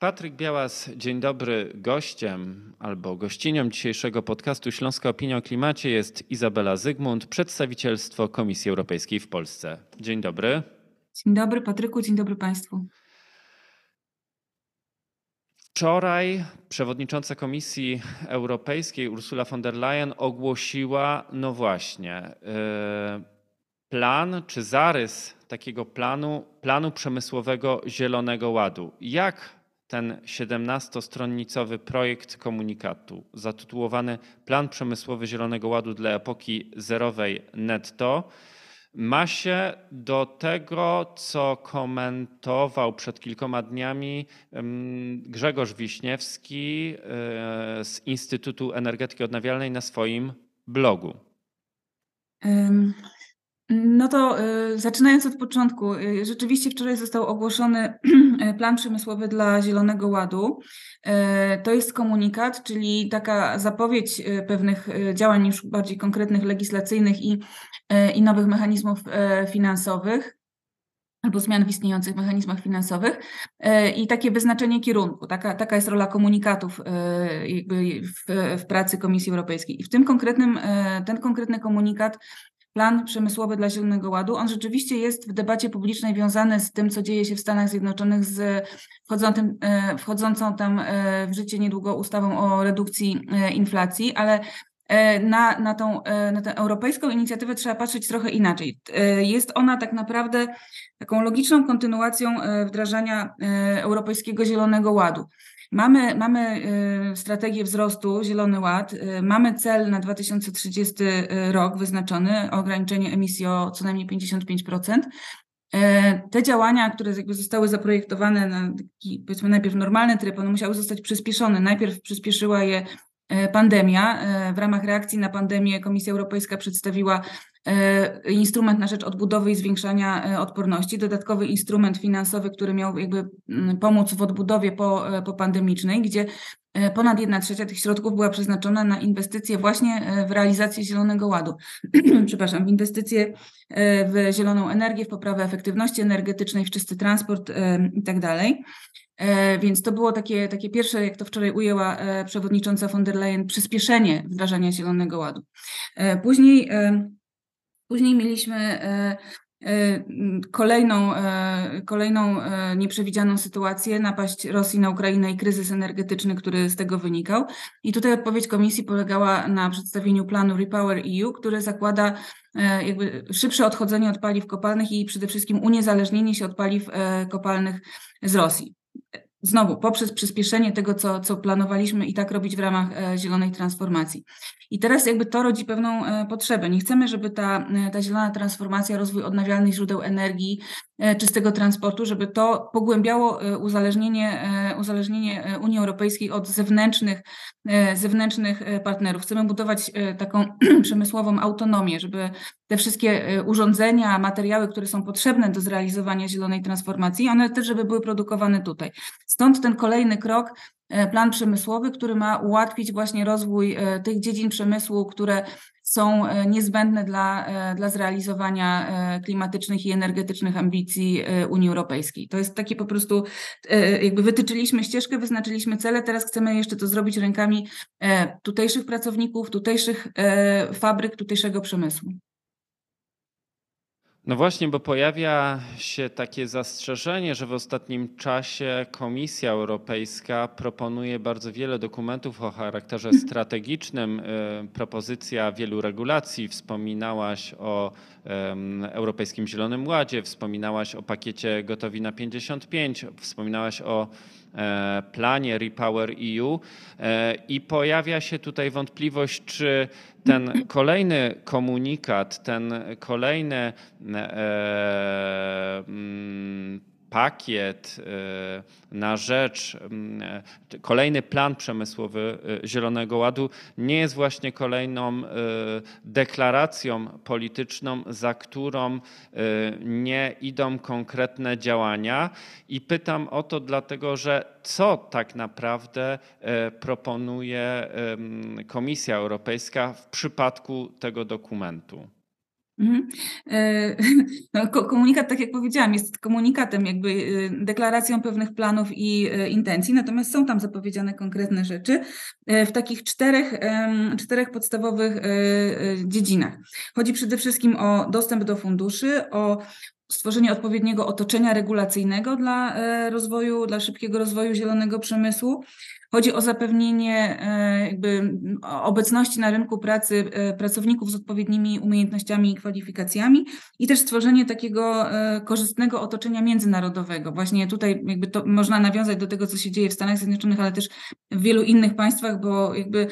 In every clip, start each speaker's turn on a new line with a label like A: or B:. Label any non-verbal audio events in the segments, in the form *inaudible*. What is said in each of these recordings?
A: Patryk Białas, dzień dobry. Gościem albo gościnią dzisiejszego podcastu Śląska Opinia o Klimacie jest Izabela Zygmunt, przedstawicielstwo Komisji Europejskiej w Polsce. Dzień dobry.
B: Dzień dobry Patryku, dzień dobry Państwu.
A: Wczoraj przewodnicząca Komisji Europejskiej Ursula von der Leyen ogłosiła, no właśnie, yy, plan czy zarys takiego planu, planu przemysłowego Zielonego Ładu. Jak ten 17-stronnicowy projekt komunikatu zatytułowany Plan Przemysłowy Zielonego Ładu dla epoki zerowej netto ma się do tego, co komentował przed kilkoma dniami Grzegorz Wiśniewski e, z Instytutu Energetyki Odnawialnej na swoim blogu.
B: No to y, zaczynając od początku, y, rzeczywiście wczoraj został ogłoszony *clears throat* plan przemysłowy dla Zielonego Ładu. Y, to jest komunikat, czyli taka zapowiedź pewnych działań już bardziej konkretnych, legislacyjnych i, i nowych mechanizmów finansowych albo zmian w istniejących mechanizmach finansowych i takie wyznaczenie kierunku. Taka, taka jest rola komunikatów w, w pracy Komisji Europejskiej. I w tym konkretnym, ten konkretny komunikat plan przemysłowy dla Zielonego Ładu. On rzeczywiście jest w debacie publicznej wiązany z tym, co dzieje się w Stanach Zjednoczonych, z wchodzącym, e, wchodzącą tam e, w życie niedługo ustawą o redukcji e, inflacji, ale na, na, tą, na tę europejską inicjatywę trzeba patrzeć trochę inaczej. Jest ona tak naprawdę taką logiczną kontynuacją wdrażania Europejskiego Zielonego Ładu. Mamy, mamy y, strategię wzrostu, Zielony Ład, y, mamy cel na 2030 rok wyznaczony, ograniczenie emisji o co najmniej 55%. E, te działania, które jakby zostały zaprojektowane na taki, powiedzmy, najpierw normalny tryb, one musiały zostać przyspieszone. Najpierw przyspieszyła je pandemia. E, w ramach reakcji na pandemię Komisja Europejska przedstawiła E, instrument na rzecz odbudowy i zwiększania e, odporności, dodatkowy instrument finansowy, który miał jakby mm, pomóc w odbudowie po, e, po pandemicznej, gdzie ponad 1 trzecia tych środków była przeznaczona na inwestycje właśnie w realizację Zielonego Ładu. *clears throat* Przepraszam, w inwestycje w zieloną energię, w poprawę efektywności energetycznej, w czysty transport i tak. Więc to było takie, takie pierwsze, jak to wczoraj ujęła przewodnicząca von der Leyen, przyspieszenie wdrażania Zielonego Ładu. Później Później mieliśmy e, e, kolejną, e, kolejną nieprzewidzianą sytuację, napaść Rosji na Ukrainę i kryzys energetyczny, który z tego wynikał. I tutaj odpowiedź komisji polegała na przedstawieniu planu Repower EU, który zakłada jakby szybsze odchodzenie od paliw kopalnych i przede wszystkim uniezależnienie się od paliw kopalnych z Rosji znowu poprzez przyspieszenie tego, co, co planowaliśmy i tak robić w ramach e, zielonej transformacji. I teraz jakby to rodzi pewną e, potrzebę. Nie chcemy, żeby ta, e, ta zielona transformacja, rozwój odnawialnych źródeł energii, czystego transportu, żeby to pogłębiało uzależnienie, uzależnienie Unii Europejskiej od zewnętrznych, zewnętrznych partnerów. Chcemy budować taką *clears throat* przemysłową autonomię, żeby te wszystkie urządzenia, materiały, które są potrzebne do zrealizowania zielonej transformacji, one też, żeby były produkowane tutaj. Stąd ten kolejny krok, e, plan przemysłowy, który ma ułatwić właśnie rozwój e, tych dziedzin przemysłu, które są e, niezbędne dla, dla zrealizowania klimatycznych i energetycznych ambicji Unii Europejskiej. To jest takie po prostu, jakby wytyczyliśmy ścieżkę, wyznaczyliśmy cele, teraz chcemy jeszcze to zrobić rękami tutejszych pracowników, tutejszych fabryk, tutejszego przemysłu.
A: No właśnie, bo pojawia się takie zastrzeżenie, że w ostatnim czasie Komisja Europejska proponuje bardzo wiele dokumentów o charakterze *laughs* strategicznym. Y, propozycja wielu regulacji. Wspominałaś o Europejskim Zielonym Ładzie, wspominałaś o pakiecie Gotowi na 55, wspominałaś o planie Repower EU e, i pojawia się tutaj wątpliwość, czy ten kolejny komunikat, ten kolejny e, pakiet y, na rzecz, y, kolejny plan przemysłowy y, Zielonego Ładu nie jest właśnie kolejną deklaracją polityczną, za którą nie idą konkretne działania. I pytam o to dlatego, że co tak naprawdę proponuje Komisja Europejska w przypadku tego dokumentu?
B: Mhm. E, *laughs* no, komunikat, tak jak powiedziałam, jest komunikatem, jakby y, deklaracją pewnych planów i e, intencji, natomiast są tam zapowiedziane konkretne rzeczy e, w takich czterech, czterech podstawowych dziedzinach. Chodzi przede wszystkim o dostęp do funduszy, o stworzenie odpowiedniego otoczenia regulacyjnego dla rozwoju, dla szybkiego rozwoju zielonego przemysłu, Chodzi o zapewnienie e, jakby obecności na rynku pracy e, pracowników z odpowiednimi umiejętnościami i kwalifikacjami i też stworzenie takiego e, korzystnego otoczenia międzynarodowego. Właśnie tutaj jakby to można nawiązać do tego, co się dzieje w Stanach Zjednoczonych, ale też w wielu innych państwach, bo jakby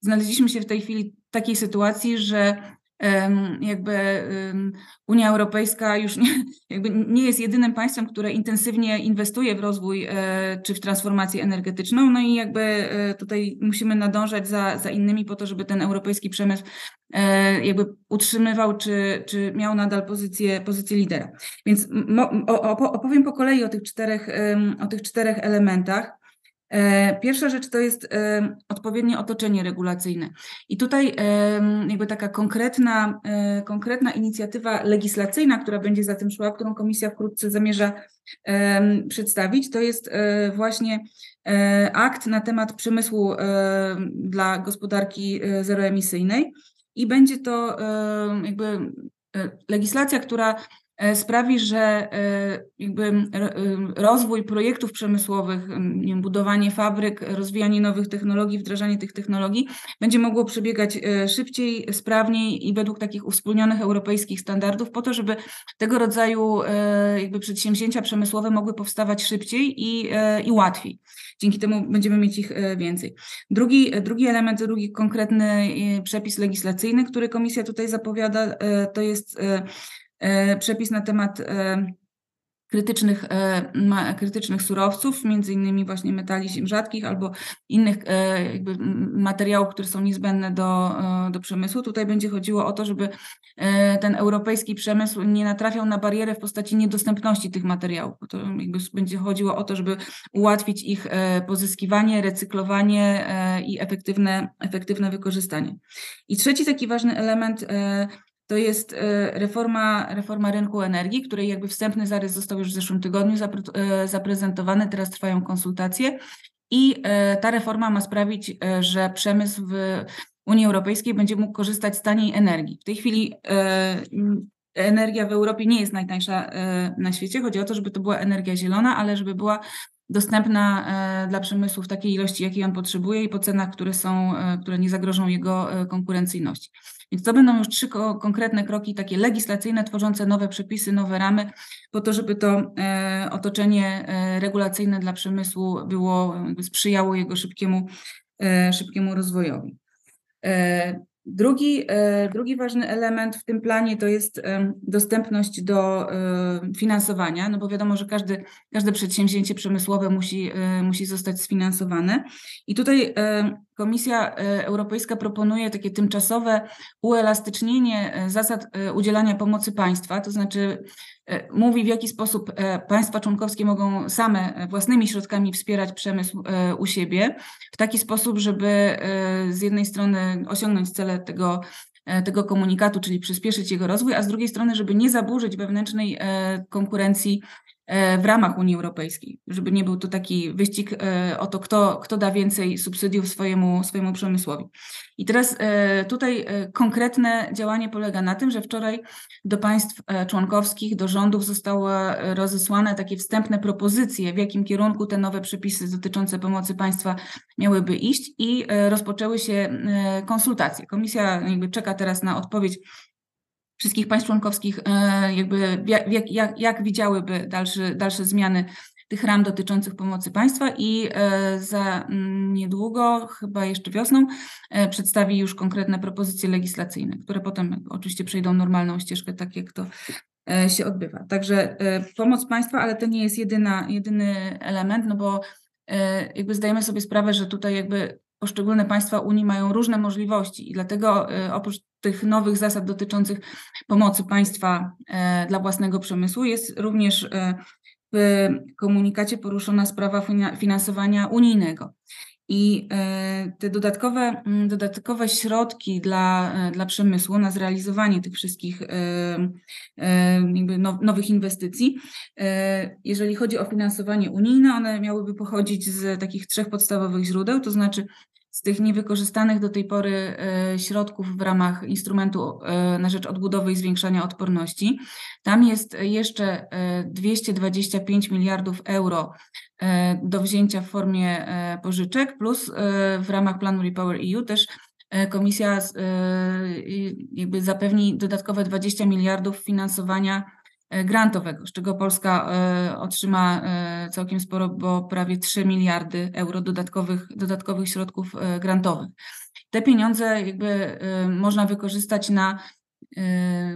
B: znaleźliśmy się w tej chwili w takiej sytuacji, że jakby Unia Europejska już nie, *laughs* jakby nie jest jedynym państwem, które intensywnie inwestuje w rozwój e, czy w transformację energetyczną. No i jakby e, tutaj musimy nadążać za, za innymi po to, żeby ten europejski przemysł e, jakby utrzymywał czy, czy miał nadal pozycję, pozycję lidera. Więc opowiem po kolei o tych czterech, o tych czterech elementach. E, pierwsza rzecz to jest e, odpowiednie otoczenie regulacyjne. I tutaj jakby taka konkretna, e, konkretna inicjatywa legislacyjna, która będzie za tym szła, którą Komisja wkrótce zamierza przedstawić, to jest właśnie akt na temat przemysłu dla gospodarki zeroemisyjnej. I będzie to jakby legislacja, która E, sprawi, że e, jakby e, rozwój projektów przemysłowych, budowanie fabryk, rozwijanie nowych technologii, wdrażanie tych technologii będzie mogło przebiegać szybciej, sprawniej i według takich uwspólnionych europejskich standardów, po to, żeby tego rodzaju jakby przedsięwzięcia przemysłowe mogły powstawać szybciej i, i łatwiej. Dzięki temu będziemy mieć ich więcej. Drugi, drugi element, drugi konkretny przepis legislacyjny, który Komisja tutaj zapowiada, to jest E, przepis na temat e, krytycznych, e, krytycznych surowców, między innymi właśnie metali ziem rzadkich albo innych jakby materiałów, które są niezbędne do, do przemysłu. Tutaj będzie chodziło o to, żeby ten europejski przemysł nie natrafiał na barierę w postaci niedostępności tych materiałów. To jakby będzie chodziło o to, żeby ułatwić ich pozyskiwanie, recyklowanie i efektywne, efektywne wykorzystanie. I trzeci taki ważny element to jest e, reforma, reforma rynku energii, której jakby wstępny zarys został już w zeszłym tygodniu e, zaprezentowany, teraz trwają konsultacje i e, ta reforma ma sprawić, że przemysł w Unii Europejskiej będzie mógł korzystać z taniej energii. W tej chwili energia w Europie nie jest najtańsza na świecie. Chodzi o to, żeby to była energia zielona, ale żeby była dostępna dla przemysłu w takiej ilości, jakiej on potrzebuje i po cenach, które są, które nie zagrożą jego konkurencyjności. Więc to będą już trzy konkretne kroki, takie legislacyjne, tworzące nowe przepisy, nowe ramy, po to, żeby to e, otoczenie e, regulacyjne dla przemysłu było, sprzyjało jego szybkiemu, e, szybkiemu rozwojowi. Drugi, drugi ważny element w tym planie to jest dostępność do finansowania, no bo wiadomo, że każdy, każde przedsięwzięcie przemysłowe musi, musi zostać sfinansowane. I tutaj Komisja e, Europejska proponuje takie tymczasowe uelastycznienie e, zasad e, udzielania pomocy państwa, to znaczy mówi, w jaki sposób państwa członkowskie mogą same własnymi środkami wspierać przemysł u siebie, w taki sposób, żeby z jednej strony osiągnąć cele tego, tego komunikatu, czyli przyspieszyć jego rozwój, a z drugiej strony, żeby nie zaburzyć wewnętrznej konkurencji E, w ramach Unii Europejskiej, żeby nie był to taki wyścig e, o to, kto, kto da więcej subsydiów swojemu, swojemu przemysłowi. I teraz e, tutaj konkretne działanie polega na tym, że wczoraj do państw członkowskich, do rządów zostały rozesłane takie wstępne propozycje, w jakim kierunku te nowe przepisy dotyczące pomocy państwa miałyby iść i rozpoczęły się konsultacje. Komisja jakby czeka teraz na odpowiedź wszystkich państw członkowskich, e, jakby jak, jak, jak widziałyby dalsze, dalsze zmiany tych ram dotyczących pomocy państwa i e, za mm, niedługo, chyba jeszcze wiosną, e, przedstawi już konkretne propozycje legislacyjne, które potem oczywiście przejdą normalną ścieżkę, tak jak to się odbywa. Także pomoc państwa, ale to nie jest jedyna, jedyny element, no bo jakby zdajemy sobie sprawę, że tutaj jakby poszczególne państwa Unii mają różne możliwości i dlatego oprócz tych nowych zasad dotyczących pomocy państwa e, dla własnego przemysłu jest również e, w komunikacie poruszona sprawa finansowania unijnego. I e, te dodatkowe, mm, dodatkowe środki dla, e, dla przemysłu na zrealizowanie tych wszystkich e, jakby nowych inwestycji, jeżeli chodzi o finansowanie unijne, one miałyby pochodzić z takich trzech podstawowych źródeł, to znaczy z tych niewykorzystanych do tej pory e, środków w ramach instrumentu e, na rzecz odbudowy i zwiększania odporności. Tam jest jeszcze 225 e, miliardów euro do wzięcia w formie pożyczek, plus w ramach planu Repower EU też Komisja jakby zapewni dodatkowe 20 miliardów finansowania grantowego, z czego Polska e, otrzyma e, całkiem sporo, bo prawie 3 miliardy euro dodatkowych, dodatkowych środków grantowych. Te pieniądze jakby można wykorzystać na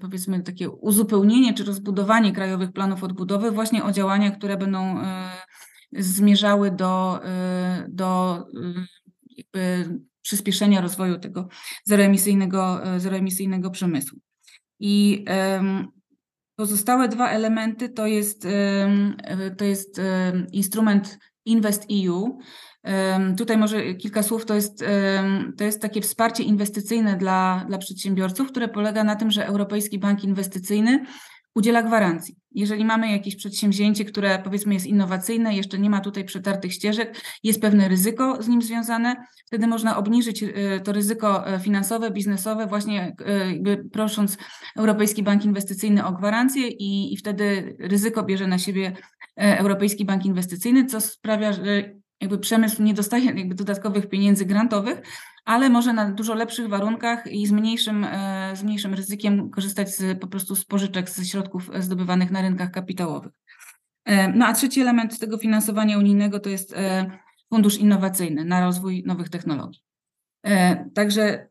B: powiedzmy takie uzupełnienie czy rozbudowanie krajowych planów odbudowy właśnie o działania, które będą zmierzały do, do jakby przyspieszenia rozwoju tego zeroemisyjnego, zeroemisyjnego przemysłu. I Pozostałe dwa elementy to jest, to jest instrument Invest EU. Tutaj może kilka słów, to jest, to jest takie wsparcie inwestycyjne dla, dla przedsiębiorców, które polega na tym, że Europejski Bank Inwestycyjny udziela gwarancji. Jeżeli mamy jakieś przedsięwzięcie, które powiedzmy jest innowacyjne, jeszcze nie ma tutaj przetartych ścieżek, jest pewne ryzyko z nim związane, wtedy można obniżyć y, to ryzyko e, finansowe, biznesowe, właśnie e, prosząc Europejski Bank Inwestycyjny o gwarancję i, i wtedy ryzyko bierze na siebie e, Europejski Bank Inwestycyjny, co sprawia, że jakby przemysł nie dostaje jakby dodatkowych pieniędzy grantowych, ale może na dużo lepszych warunkach i z mniejszym, e, z mniejszym ryzykiem korzystać z, po prostu z pożyczek, ze środków zdobywanych na rynkach kapitałowych. E, no a trzeci element tego finansowania unijnego to jest e, fundusz innowacyjny na rozwój nowych technologii. Także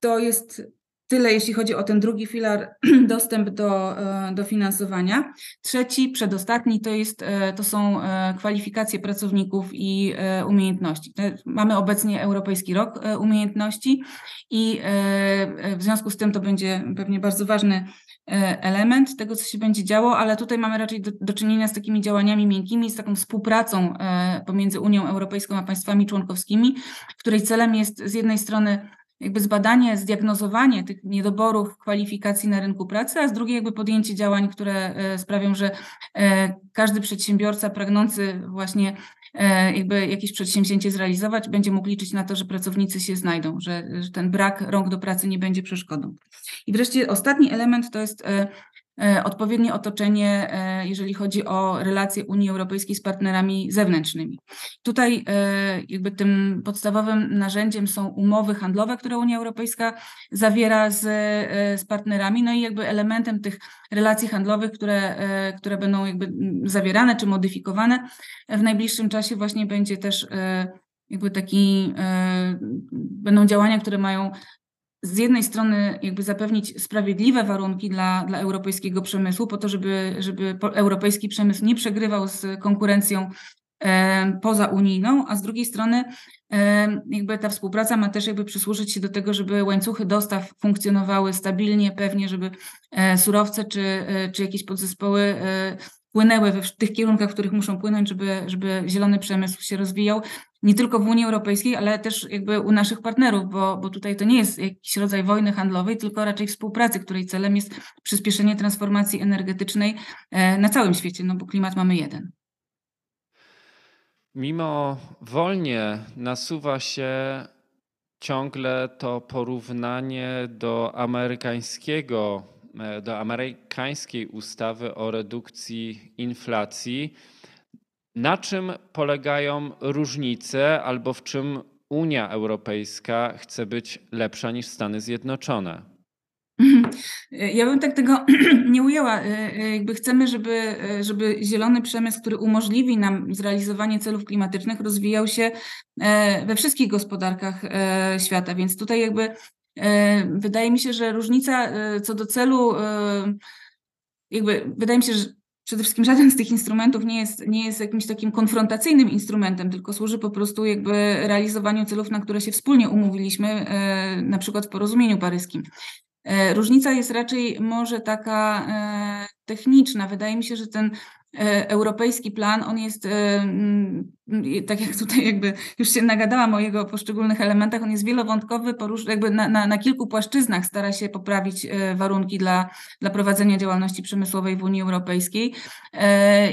B: to jest Tyle jeśli chodzi o ten drugi filar, *clears throat* dostęp do, e, do finansowania. Trzeci, przedostatni, to, jest, e, to są e, kwalifikacje pracowników i umiejętności. Mamy obecnie Europejski Rok Umiejętności i w związku z tym to będzie pewnie bardzo ważny element tego, co się będzie działo, ale tutaj mamy raczej do, do czynienia z takimi działaniami miękkimi, z taką współpracą pomiędzy Unią Europejską a państwami członkowskimi, której celem jest z jednej strony jakby zbadanie, zdiagnozowanie tych niedoborów kwalifikacji na rynku pracy, a z drugiej jakby podjęcie działań, które e, sprawią, że e, każdy przedsiębiorca pragnący właśnie e, jakby jakieś przedsięwzięcie zrealizować, będzie mógł liczyć na to, że pracownicy się znajdą, że, że ten brak rąk do pracy nie będzie przeszkodą. I wreszcie ostatni element to jest odpowiednie otoczenie, e, jeżeli chodzi o relacje Unii Europejskiej z partnerami zewnętrznymi. Tutaj e, jakby tym podstawowym narzędziem są umowy handlowe, które Unia Europejska zawiera z, z partnerami, no i jakby elementem tych relacji handlowych, które, które będą jakby zawierane czy modyfikowane w najbliższym czasie właśnie będzie też jakby taki, będą działania, które mają z jednej strony jakby zapewnić sprawiedliwe warunki dla, dla europejskiego przemysłu, po to, żeby, żeby europejski przemysł nie przegrywał z konkurencją e, poza unijną, a z drugiej strony e, jakby ta współpraca ma też jakby przysłużyć się do tego, żeby łańcuchy dostaw funkcjonowały stabilnie, pewnie, żeby e, surowce czy, e, czy jakieś podzespoły e, płynęły w tych kierunkach, w których muszą płynąć, żeby, żeby zielony przemysł się rozwijał, nie tylko w Unii Europejskiej, ale też jakby u naszych partnerów, bo, bo tutaj to nie jest jakiś rodzaj wojny handlowej, tylko raczej współpracy, której celem jest przyspieszenie transformacji energetycznej e, na całym świecie, no bo klimat mamy jeden.
A: Mimo wolnie nasuwa się ciągle to porównanie do amerykańskiego do amerykańskiej ustawy o redukcji inflacji. Na czym polegają różnice albo w czym Unia Europejska chce być lepsza niż Stany Zjednoczone?
B: Ja bym tak tego *clears throat* nie ujęła. E, e, jakby chcemy, żeby, żeby zielony przemysł, który umożliwi nam zrealizowanie celów klimatycznych, rozwijał się we wszystkich gospodarkach świata. Więc tutaj jakby E, wydaje mi się, że różnica e, co do celu, e, jakby wydaje mi się, że przede wszystkim żaden z tych instrumentów nie jest, nie jest jakimś takim konfrontacyjnym instrumentem, tylko służy po prostu jakby realizowaniu celów, na które się wspólnie umówiliśmy, na przykład w porozumieniu paryskim. Różnica jest raczej może taka techniczna. Wydaje mi się, że ten e, europejski plan, on jest, e, mm, tak jak tutaj jakby już się nagadałam o jego poszczególnych elementach, on jest wielowątkowy, jakby na, na, na kilku płaszczyznach stara się poprawić warunki dla, dla prowadzenia działalności przemysłowej w Unii Europejskiej.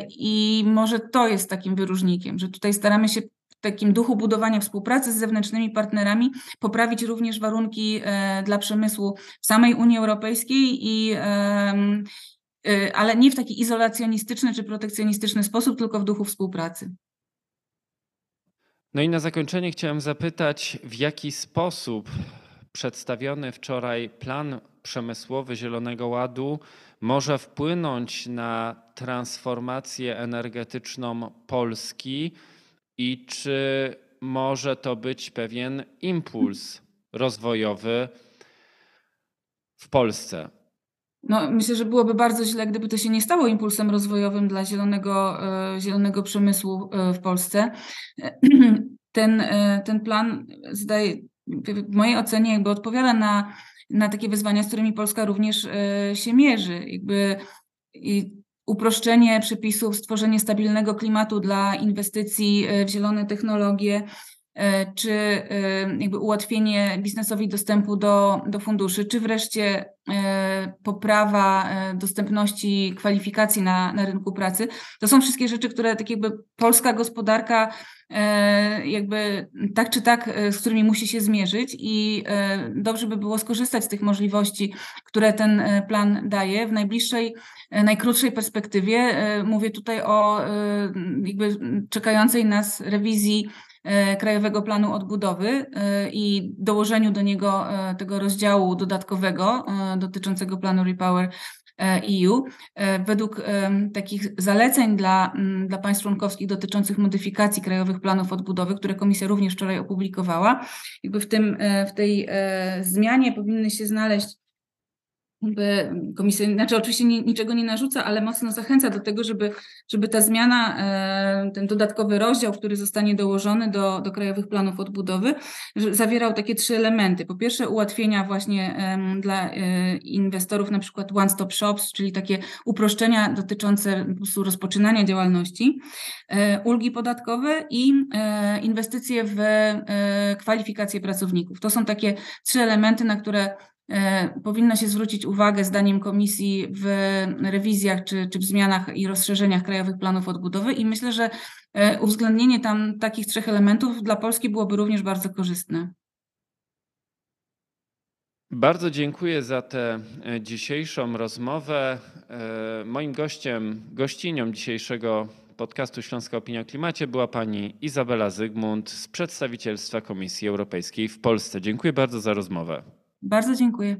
B: I może to jest takim wyróżnikiem, że tutaj staramy się takim duchu budowania współpracy z zewnętrznymi partnerami, poprawić również warunki e, dla przemysłu w samej Unii Europejskiej i e, ale nie w taki izolacjonistyczny czy protekcjonistyczny sposób, tylko w duchu współpracy.
A: No i na zakończenie chciałem zapytać, w jaki sposób przedstawiony wczoraj plan przemysłowy Zielonego Ładu może wpłynąć na transformację energetyczną Polski i czy może to być pewien impuls rozwojowy w Polsce?
B: No, myślę, że byłoby bardzo źle, gdyby to się nie stało impulsem rozwojowym dla zielonego, e, zielonego przemysłu e, w Polsce. *clears throat* Ten, e, ten plan zdaje, w mojej ocenie jakby odpowiada na, na takie wyzwania, z którymi Polska również się mierzy. Jakby uproszczenie przepisów, stworzenie stabilnego klimatu dla inwestycji w zielone technologie, czy e, jakby ułatwienie biznesowi dostępu do, do funduszy, czy wreszcie poprawa dostępności kwalifikacji na, na rynku pracy. To są wszystkie rzeczy, które tak jakby polska gospodarka jakby tak czy tak, z którymi musi się zmierzyć i dobrze by było skorzystać z tych możliwości, które ten plan daje w najbliższej E, najkrótszej perspektywie. E, mówię tutaj o e, jakby czekającej nas rewizji Krajowego Planu Odbudowy i dołożeniu do niego tego rozdziału dodatkowego dotyczącego planu Repower EU. Według takich zaleceń dla, dla państw członkowskich dotyczących modyfikacji krajowych planów odbudowy, które komisja również wczoraj opublikowała, jakby w, tym, w tej zmianie powinny się znaleźć komisja, znaczy oczywiście niczego nie narzuca, ale mocno zachęca do tego, żeby, żeby ta zmiana, e, ten dodatkowy rozdział, który zostanie dołożony do, do krajowych planów odbudowy, zawierał takie trzy elementy. Po pierwsze ułatwienia właśnie dla e, inwestorów, na przykład one-stop shops, czyli takie uproszczenia dotyczące rozpoczynania działalności, e, ulgi podatkowe i inwestycje w kwalifikacje pracowników. To są takie trzy elementy, na które powinno się zwrócić uwagę, zdaniem komisji, w rewizjach czy, czy w zmianach i rozszerzeniach krajowych planów odbudowy, i myślę, że e, uwzględnienie tam takich trzech elementów dla Polski byłoby również bardzo korzystne.
A: Bardzo dziękuję za tę e, dzisiejszą rozmowę. Moim gościem, gościnią dzisiejszego podcastu Śląska Opinia o Klimacie była pani Izabela Zygmunt z przedstawicielstwa Komisji Europejskiej w Polsce. Dziękuję bardzo za rozmowę.
B: Bardzo dziękuję.